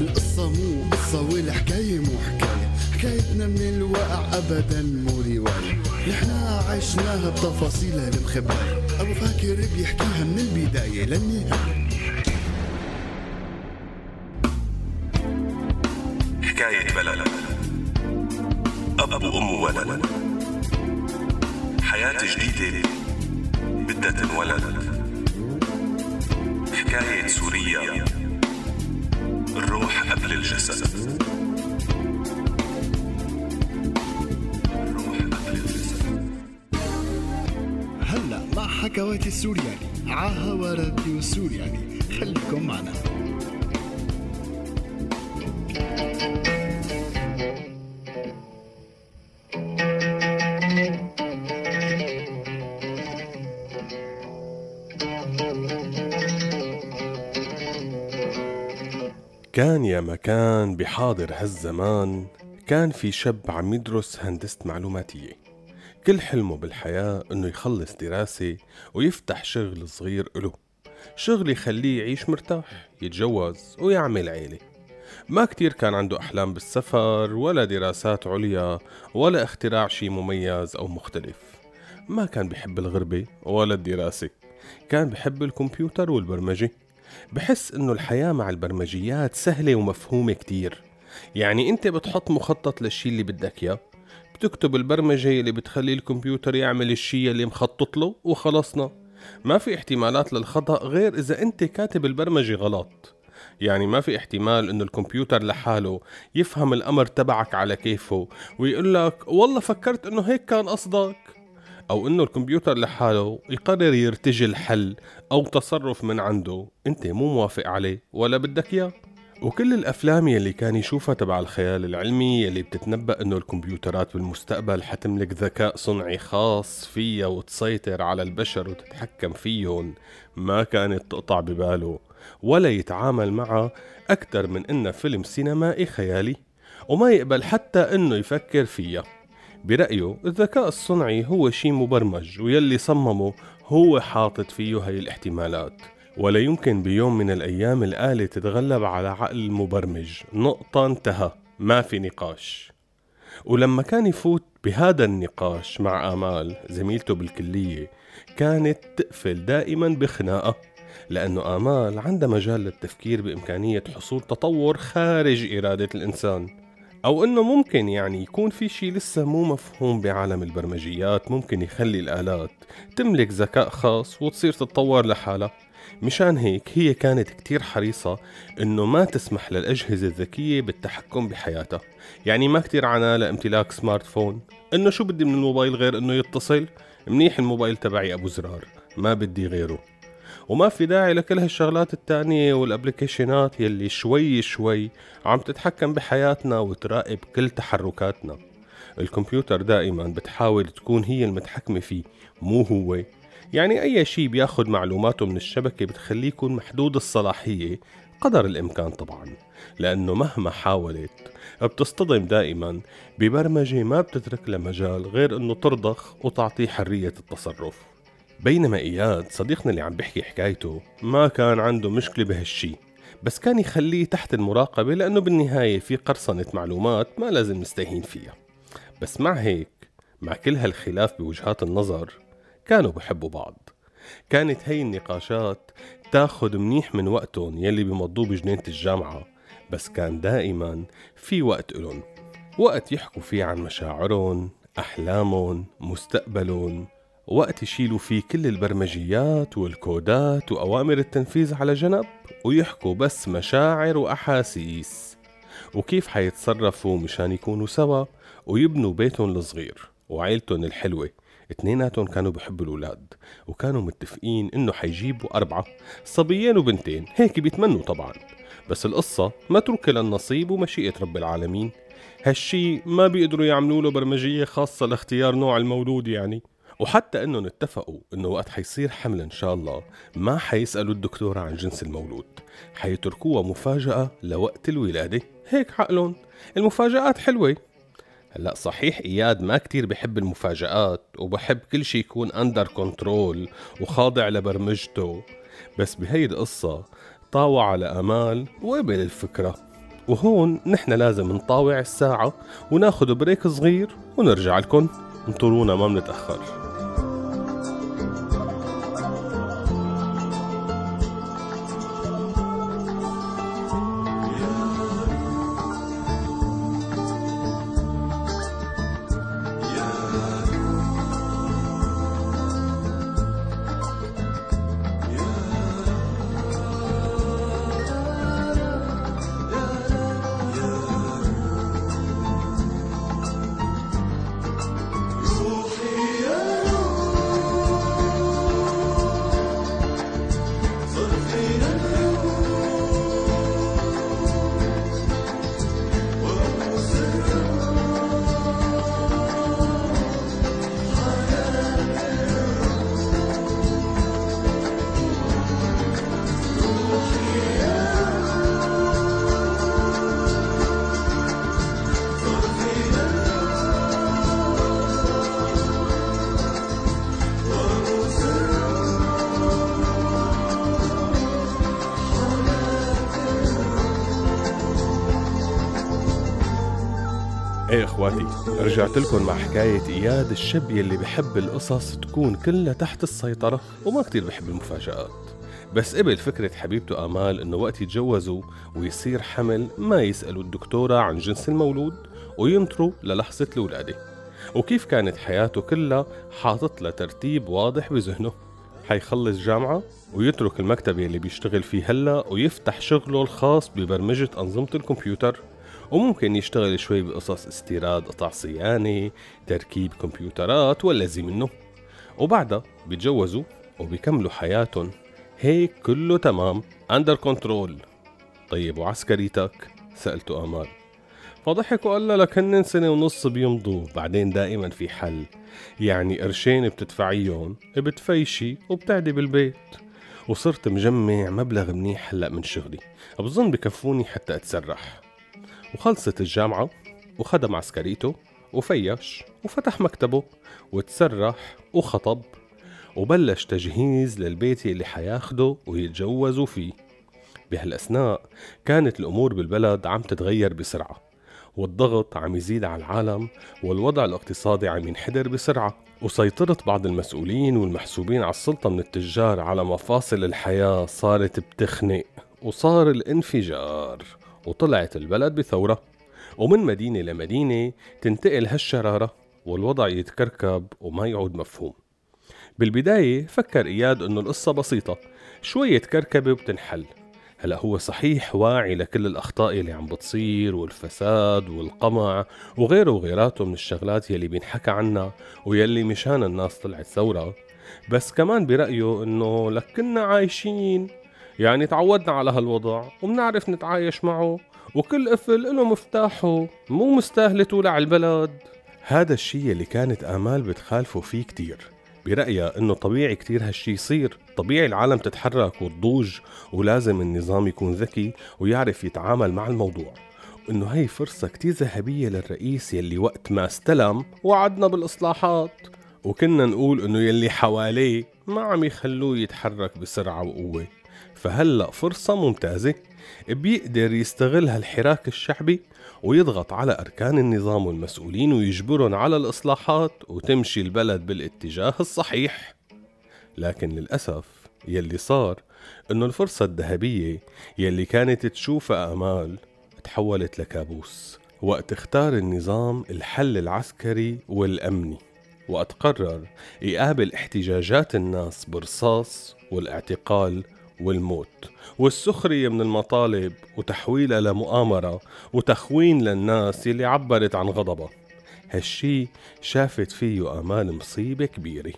القصة مو قصة والحكاية مو حكاية. حكايتنا من الواقع أبدا مو رواية. نحنا عشناها بتفاصيلها المخباية أبو فاكر بيحكيها من البداية للنهاية. حكاية بلد. أب وأم وولد حياة جديدة. بدها تنولد حكاية سوريا الروح قبل الجسد. الروح قبل الجسد. هلا مع حكواتي السورياني. عاها راديو سورياني خليكم معنا. كان يا مكان بحاضر هالزمان كان في شاب عم يدرس هندسة معلوماتية. كل حلمه بالحياة إنه يخلص دراسة ويفتح شغل صغير له شغل يخليه يعيش مرتاح يتجوز ويعمل عيلة. ما كتير كان عنده أحلام بالسفر ولا دراسات عليا ولا اختراع شي مميز أو مختلف. ما كان بحب الغربة ولا الدراسة. كان بحب الكمبيوتر والبرمجة. بحس إنه الحياة مع البرمجيات سهلة ومفهومة كتير. يعني أنت بتحط مخطط للشي اللي بدك إياه بتكتب البرمجة اللي بتخلي الكمبيوتر يعمل الشي اللي مخطط له وخلصنا. ما في احتمالات للخطأ غير إذا أنت كاتب البرمجة غلط. يعني ما في احتمال إنه الكمبيوتر لحاله يفهم الأمر تبعك على كيفه ويقول لك والله فكرت إنه هيك كان قصدك. أو إنه الكمبيوتر لحاله يقرر يرتجل حل أو تصرف من عنده. أنت مو موافق عليه ولا بدك إياه. وكل الأفلام يلي كان يشوفها تبع الخيال العلمي يلي بتتنبأ إنه الكمبيوترات بالمستقبل حتملك ذكاء صنعي خاص فيها وتسيطر على البشر وتتحكم فيهم ما كانت تقطع بباله ولا يتعامل معها أكثر من إنها فيلم سينمائي خيالي. وما يقبل حتى إنه يفكر فيها. برأيه الذكاء الصنعي هو شيء مبرمج ويلي صممه هو حاطط فيه هاي الاحتمالات. ولا يمكن بيوم من الأيام الآلة تتغلب على عقل المبرمج نقطة انتهى. ما في نقاش. ولما كان يفوت بهذا النقاش مع آمال زميلته بالكلية كانت تقفل دائما بخناقة. لأنه آمال عندها مجال للتفكير بإمكانية حصول تطور خارج إرادة الإنسان. أو إنه ممكن يعني يكون في شي لسه مو مفهوم بعالم البرمجيات ممكن يخلي الآلات تملك ذكاء خاص وتصير تتطور لحالها. مشان هيك هي كانت كتير حريصة إنه ما تسمح للأجهزة الذكية بالتحكم بحياتها. يعني ما كتير عنا لامتلاك سمارت فون. إنه شو بدي من الموبايل غير إنه يتصل؟ منيح الموبايل تبعي أبو زرار ما بدي غيره. وما في داعي لكل هالشغلات التانية والابليكيشنات يلي شوي شوي عم تتحكم بحياتنا وتراقب كل تحركاتنا. الكمبيوتر دائما بتحاول تكون هي المتحكمة فيه مو هو. يعني أي شيء بياخد معلوماته من الشبكة بتخليه يكون محدود الصلاحية قدر الإمكان طبعا. لأنه مهما حاولت بتصطدم دائما ببرمجة ما بتترك لها مجال غير أنه ترضخ وتعطيه حرية التصرف. بينما إياد صديقنا اللي عم بحكي حكايته ما كان عنده مشكلة بهالشي. بس كان يخليه تحت المراقبة لأنه بالنهاية في قرصنة معلومات ما لازم نستهين فيها. بس مع هيك مع كل هالخلاف بوجهات النظر كانوا بحبوا بعض. كانت هي النقاشات تاخد منيح من وقتهم يلي بمضوه بجنينة الجامعة. بس كان دائما في وقت إلن وقت يحكوا فيه عن مشاعرهم أحلامهم مستقبلهم. وقت يشيلوا فيه كل البرمجيات والكودات وأوامر التنفيذ على جنب ويحكوا بس مشاعر وأحاسيس. وكيف حيتصرفوا مشان يكونوا سوا ويبنوا بيتهم الصغير وعيلتهم الحلوة. اتنيناتهم كانوا بحبوا الأولاد وكانوا متفقين إنه حيجيبوا أربعة صبيين وبنتين هيك بيتمنوا طبعا. بس القصة متروكة للنصيب ومشيئة رب العالمين. هالشي ما بيقدروا يعملوا له برمجية خاصة لاختيار نوع المولود يعني. وحتى إنهم اتفقوا إنه وقت حيصير حمل إن شاء الله ما حيسألوا الدكتورة عن جنس المولود حيتركوها مفاجأة لوقت الولادة. هيك عقلهم. المفاجآت حلوة. هلأ صحيح إياد ما كتير بحب المفاجآت وبحب كل شي يكون under control وخاضع لبرمجته بس بهي القصة طاوع على آمال وقبل الفكرة. وهون نحن لازم نطاوع الساعة وناخد break صغير ونرجع لكم. انطرونا ما بنتأخر. إخواتي رجعت لكم مع حكاية إياد الشاب يلي بحب القصص تكون كلها تحت السيطرة وما كتير بحب المفاجآت. بس قبل فكرة حبيبته آمال إنه وقت يتجوزوا ويصير حمل ما يسألوا الدكتورة عن جنس المولود وينطروا للحظة الولادة وكيف كانت حياته كلها حاطط لها ترتيب واضح بذهنه. حيخلص جامعة ويترك المكتب يلي بيشتغل فيه هلأ ويفتح شغله الخاص ببرمجة أنظمة الكمبيوتر. وممكن يشتغل شوي بقصص استيراد قطع صيانة تركيب كمبيوترات والذي منه. وبعدها بيتجوزوا وبيكملوا حياتهم. هيك كله تمام under control طيب وعسكريتك؟ سألته آمال. فضحك وقال لها لك هنن سنة ونص بيمضوا. بعدين دائما في حل. يعني قرشين بتدفعيهم بتفيشي وبتعدي بالبيت. وصرت مجمع مبلغ منيح هلأ من شغلي. بظن بكفوني حتى أتسرح. وخلصت الجامعة وخدم عسكريته وفيش وفتح مكتبه وتسرح وخطب وبلش تجهيز للبيت اللي حياخده ويتجوزوا فيه. بهالأثناء كانت الأمور بالبلد عم تتغير بسرعة والضغط عم يزيد على العالم والوضع الاقتصادي عم ينحدر بسرعة. وسيطرة بعض المسؤولين والمحسوبين على السلطة من التجار على مفاصل الحياة صارت بتخنق وصار الانفجار. وطلعت البلد بثورة. ومن مدينة لمدينة تنتقل هالشرارة والوضع يتكركب وما يعود مفهوم. بالبداية فكر إياد إنه القصة بسيطة شوية كركبة وبتنحل. هلا هو صحيح واعي لكل الأخطاء اللي عم بتصير والفساد والقمع وغيره وغيراته من الشغلات يلي بينحكى عنها ويلي مشان الناس طلعت ثورة. بس كمان برأيه إنه لكنا عايشين يعني تعودنا على هالوضع وبنعرف نتعايش معه وكل قفل له مفتاحه مو مستاهلة تولع البلد هذا الشيء اللي كانت آمال بتخالفه فيه كتير. برأيها إنه طبيعي كتير هالشي يصير. طبيعي العالم تتحرك وتضوج ولازم النظام يكون ذكي ويعرف يتعامل مع الموضوع. إنه هي فرصة كتير ذهبية للرئيس يلي وقت ما استلم وعدنا بالإصلاحات. وكنا نقول إنه يلي حواليه ما عم يخلوه يتحرك بسرعة وقوة. فهلأ فرصة ممتازة؟ بيقدر يستغل هالحراك الشعبي ويضغط على أركان النظام والمسؤولين ويجبرهم على الإصلاحات وتمشي البلد بالاتجاه الصحيح. لكن للأسف يلي صار إنه الفرصة الذهبية يلي كانت تشوفها آمال تحولت لكابوس وقت اختار النظام الحل العسكري والأمني وقت قرر يقابل احتجاجات الناس برصاص والاعتقال والموت والسخرية من المطالب وتحويلها لمؤامرة وتخوين للناس يلي عبرت عن غضبها. هالشي شافت فيه آمال مصيبة كبيرة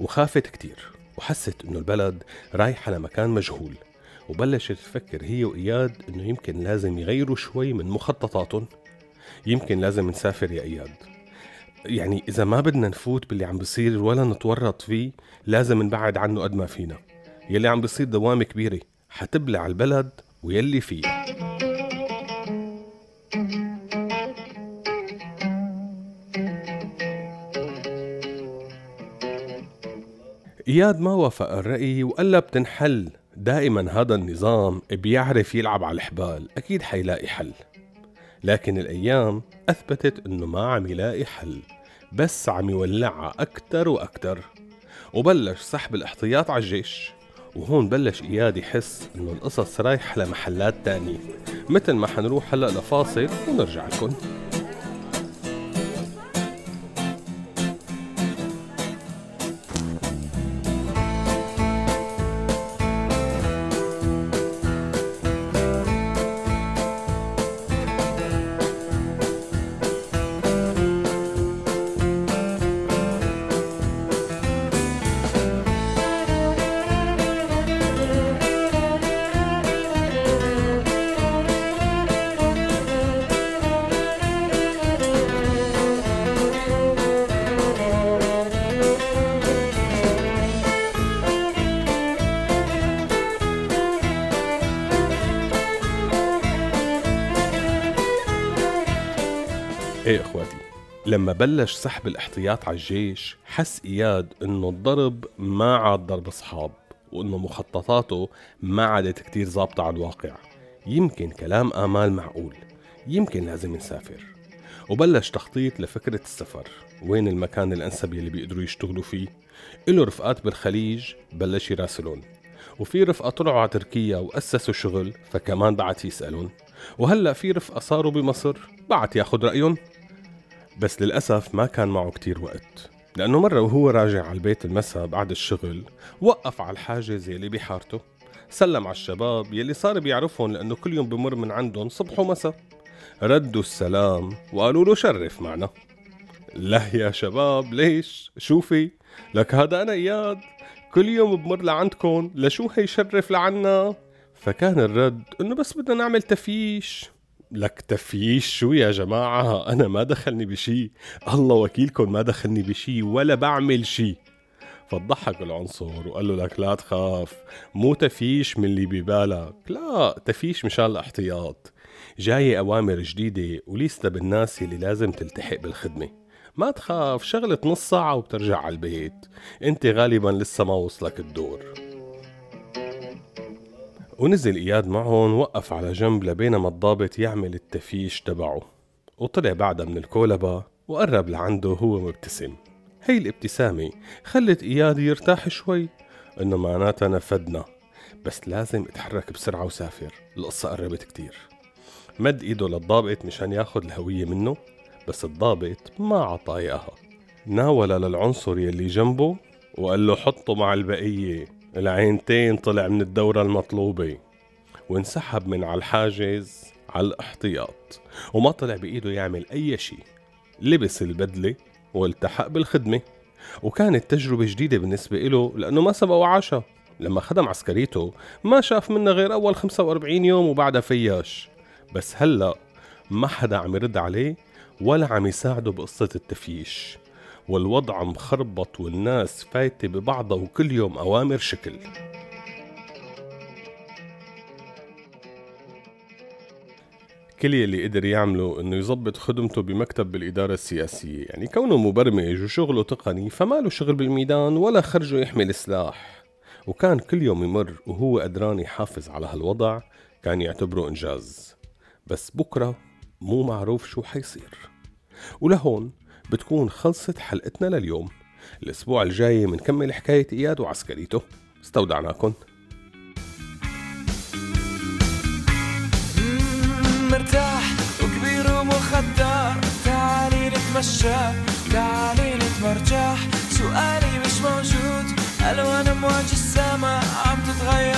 وخافت كتير وحست إنه البلد رايحة لمكان مجهول وبلشت تفكر هي وإياد إنه يمكن لازم يغيروا شوي من مخططاتهم. يمكن لازم نسافر يا إياد. يعني إذا ما بدنا نفوت باللي عم بصير ولا نتورط فيه لازم نبعد عنه قد ما فينا. يلي عم بيصير دوامة كبيرة. حتبلع البلد ويلي فيها إياد ما وافق الرأي وقال بتنحل. دائما هذا النظام بيعرف يلعب على الحبال أكيد حيلاقي حل. لكن الأيام أثبتت أنه ما عم يلاقي حل بس عم يولعها أكتر وأكتر. وبلش سحب الاحتياط على الجيش. وهون بلش إياد يحس إنه القصص رايحة لمحلات تانية. مثل ما حنروح هلأ لفاصل ونرجع لكم. لما بلش سحب الاحتياط على الجيش حس إياد إنه الضرب ما عاد ضرب أصحاب وإنه مخططاته ما عادت كتير ظابطة على الواقع. يمكن كلام آمال معقول يمكن لازم نسافر وبلش تخطيط لفكرة السفر وين المكان الأنسب يلي بيقدروا يشتغلوا فيه. إله رفقات بالخليج بلش يراسلون وفي رفقة طلعوا على تركيا وأسسوا شغل فكمان بعت يسألون. وهلأ في رفقة صاروا بمصر بعت ياخد رأيهم. بس للأسف ما كان معه كتير وقت لأنه مرة وهو راجع على البيت المساء بعد الشغل وقف على الحاجز يلي بحارته سلم على الشباب يلي صار بيعرفهم لأنه كل يوم بمر من عندهم صبح ومساء. ردوا السلام وقالوا له شرف معنا. لا يا شباب ليش؟ شوفي لك هذا أنا إياد. كل يوم بمر لعندكم لشو هي شرف لعنا؟ فكان الرد إنه بس بدنا نعمل تفيش. لك تفيش شو يا جماعة؟ أنا ما دخلني بشي. الله وكيلكم ما دخلني بشي ولا بعمل شي. فضحك العنصر وقال له لك لا تخاف مو تفيش من اللي ببالك. لا تفيش مشان الاحتياط. جاية أوامر جديدة وليستا بالناس اللي لازم تلتحق بالخدمة. ما تخاف شغلة نص ساعة وبترجع على البيت. أنت غالبا لسه ما وصلك الدور. ونزل إياد معهم وقف على جنب لبينما الضابط يعمل التفيش تبعه. وطلع بعدها من الكولبة وقرب لعنده وهو مبتسم. هي الابتسامة خلت إياد يرتاح شوي إنه معناتها نفدنا. بس لازم اتحرك بسرعة وسافر القصة قربت كتير. مد إيده للضابط مشان ياخد الهوية منه بس الضابط ما عطاه إياها. ناول للعنصر يلي جنبه وقال له حطه مع البقية. العينتين طلع من الدورة المطلوبة وانسحب من على الحاجز على الاحتياط. وما طلع بإيده يعمل أي شيء لبس البدلة والتحق بالخدمة. وكانت تجربة جديدة بالنسبة له لأنه ما سبق وعاشها لما خدم عسكريته ما شاف منها غير أول 45 يوم وبعدها فياش. بس هلأ ما حدا عم يرد عليه ولا عم يساعده بقصة التفييش والوضع مخربط والناس فايتة ببعضها وكل يوم أوامر شكل. كل يلي قدر يعمله إنه يظبط خدمته بمكتب بالإدارة السياسية. يعني كونه مبرمج وشغله تقني فما له شغل بالميدان ولا خرجه يحمل سلاح. وكان كل يوم يمر وهو قدران يحافظ على هالوضع كان يعتبره إنجاز. بس بكرة مو معروف شو حيصير. ولهون بتكون خلصت حلقتنا لليوم. الأسبوع الجاي منكمل حكاية إياد وعسكريته. استودعناكم مرتاح وكبير ومخدر. تعالي نتمشى تعالي نتمرجح. سؤالي مش موجود ألوان أمواج السما عم تتغير.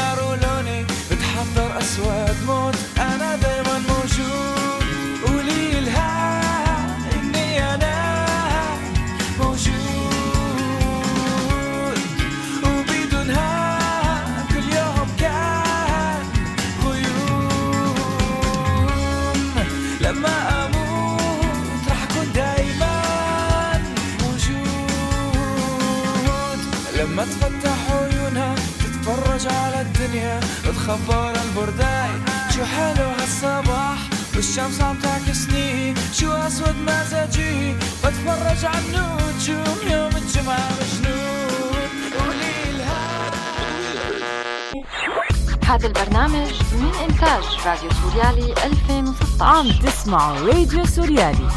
الدنيا بتخبر البرداي. شو حلو هالصباح والشمس عم تعكسني. شو أسود مزاجي بتفرج على النجوم يوم الجمعة مجنون قولي هذا البرنامج من إنتاج راديو سوريالي 2016 عم تسمعوا راديو سوريالي.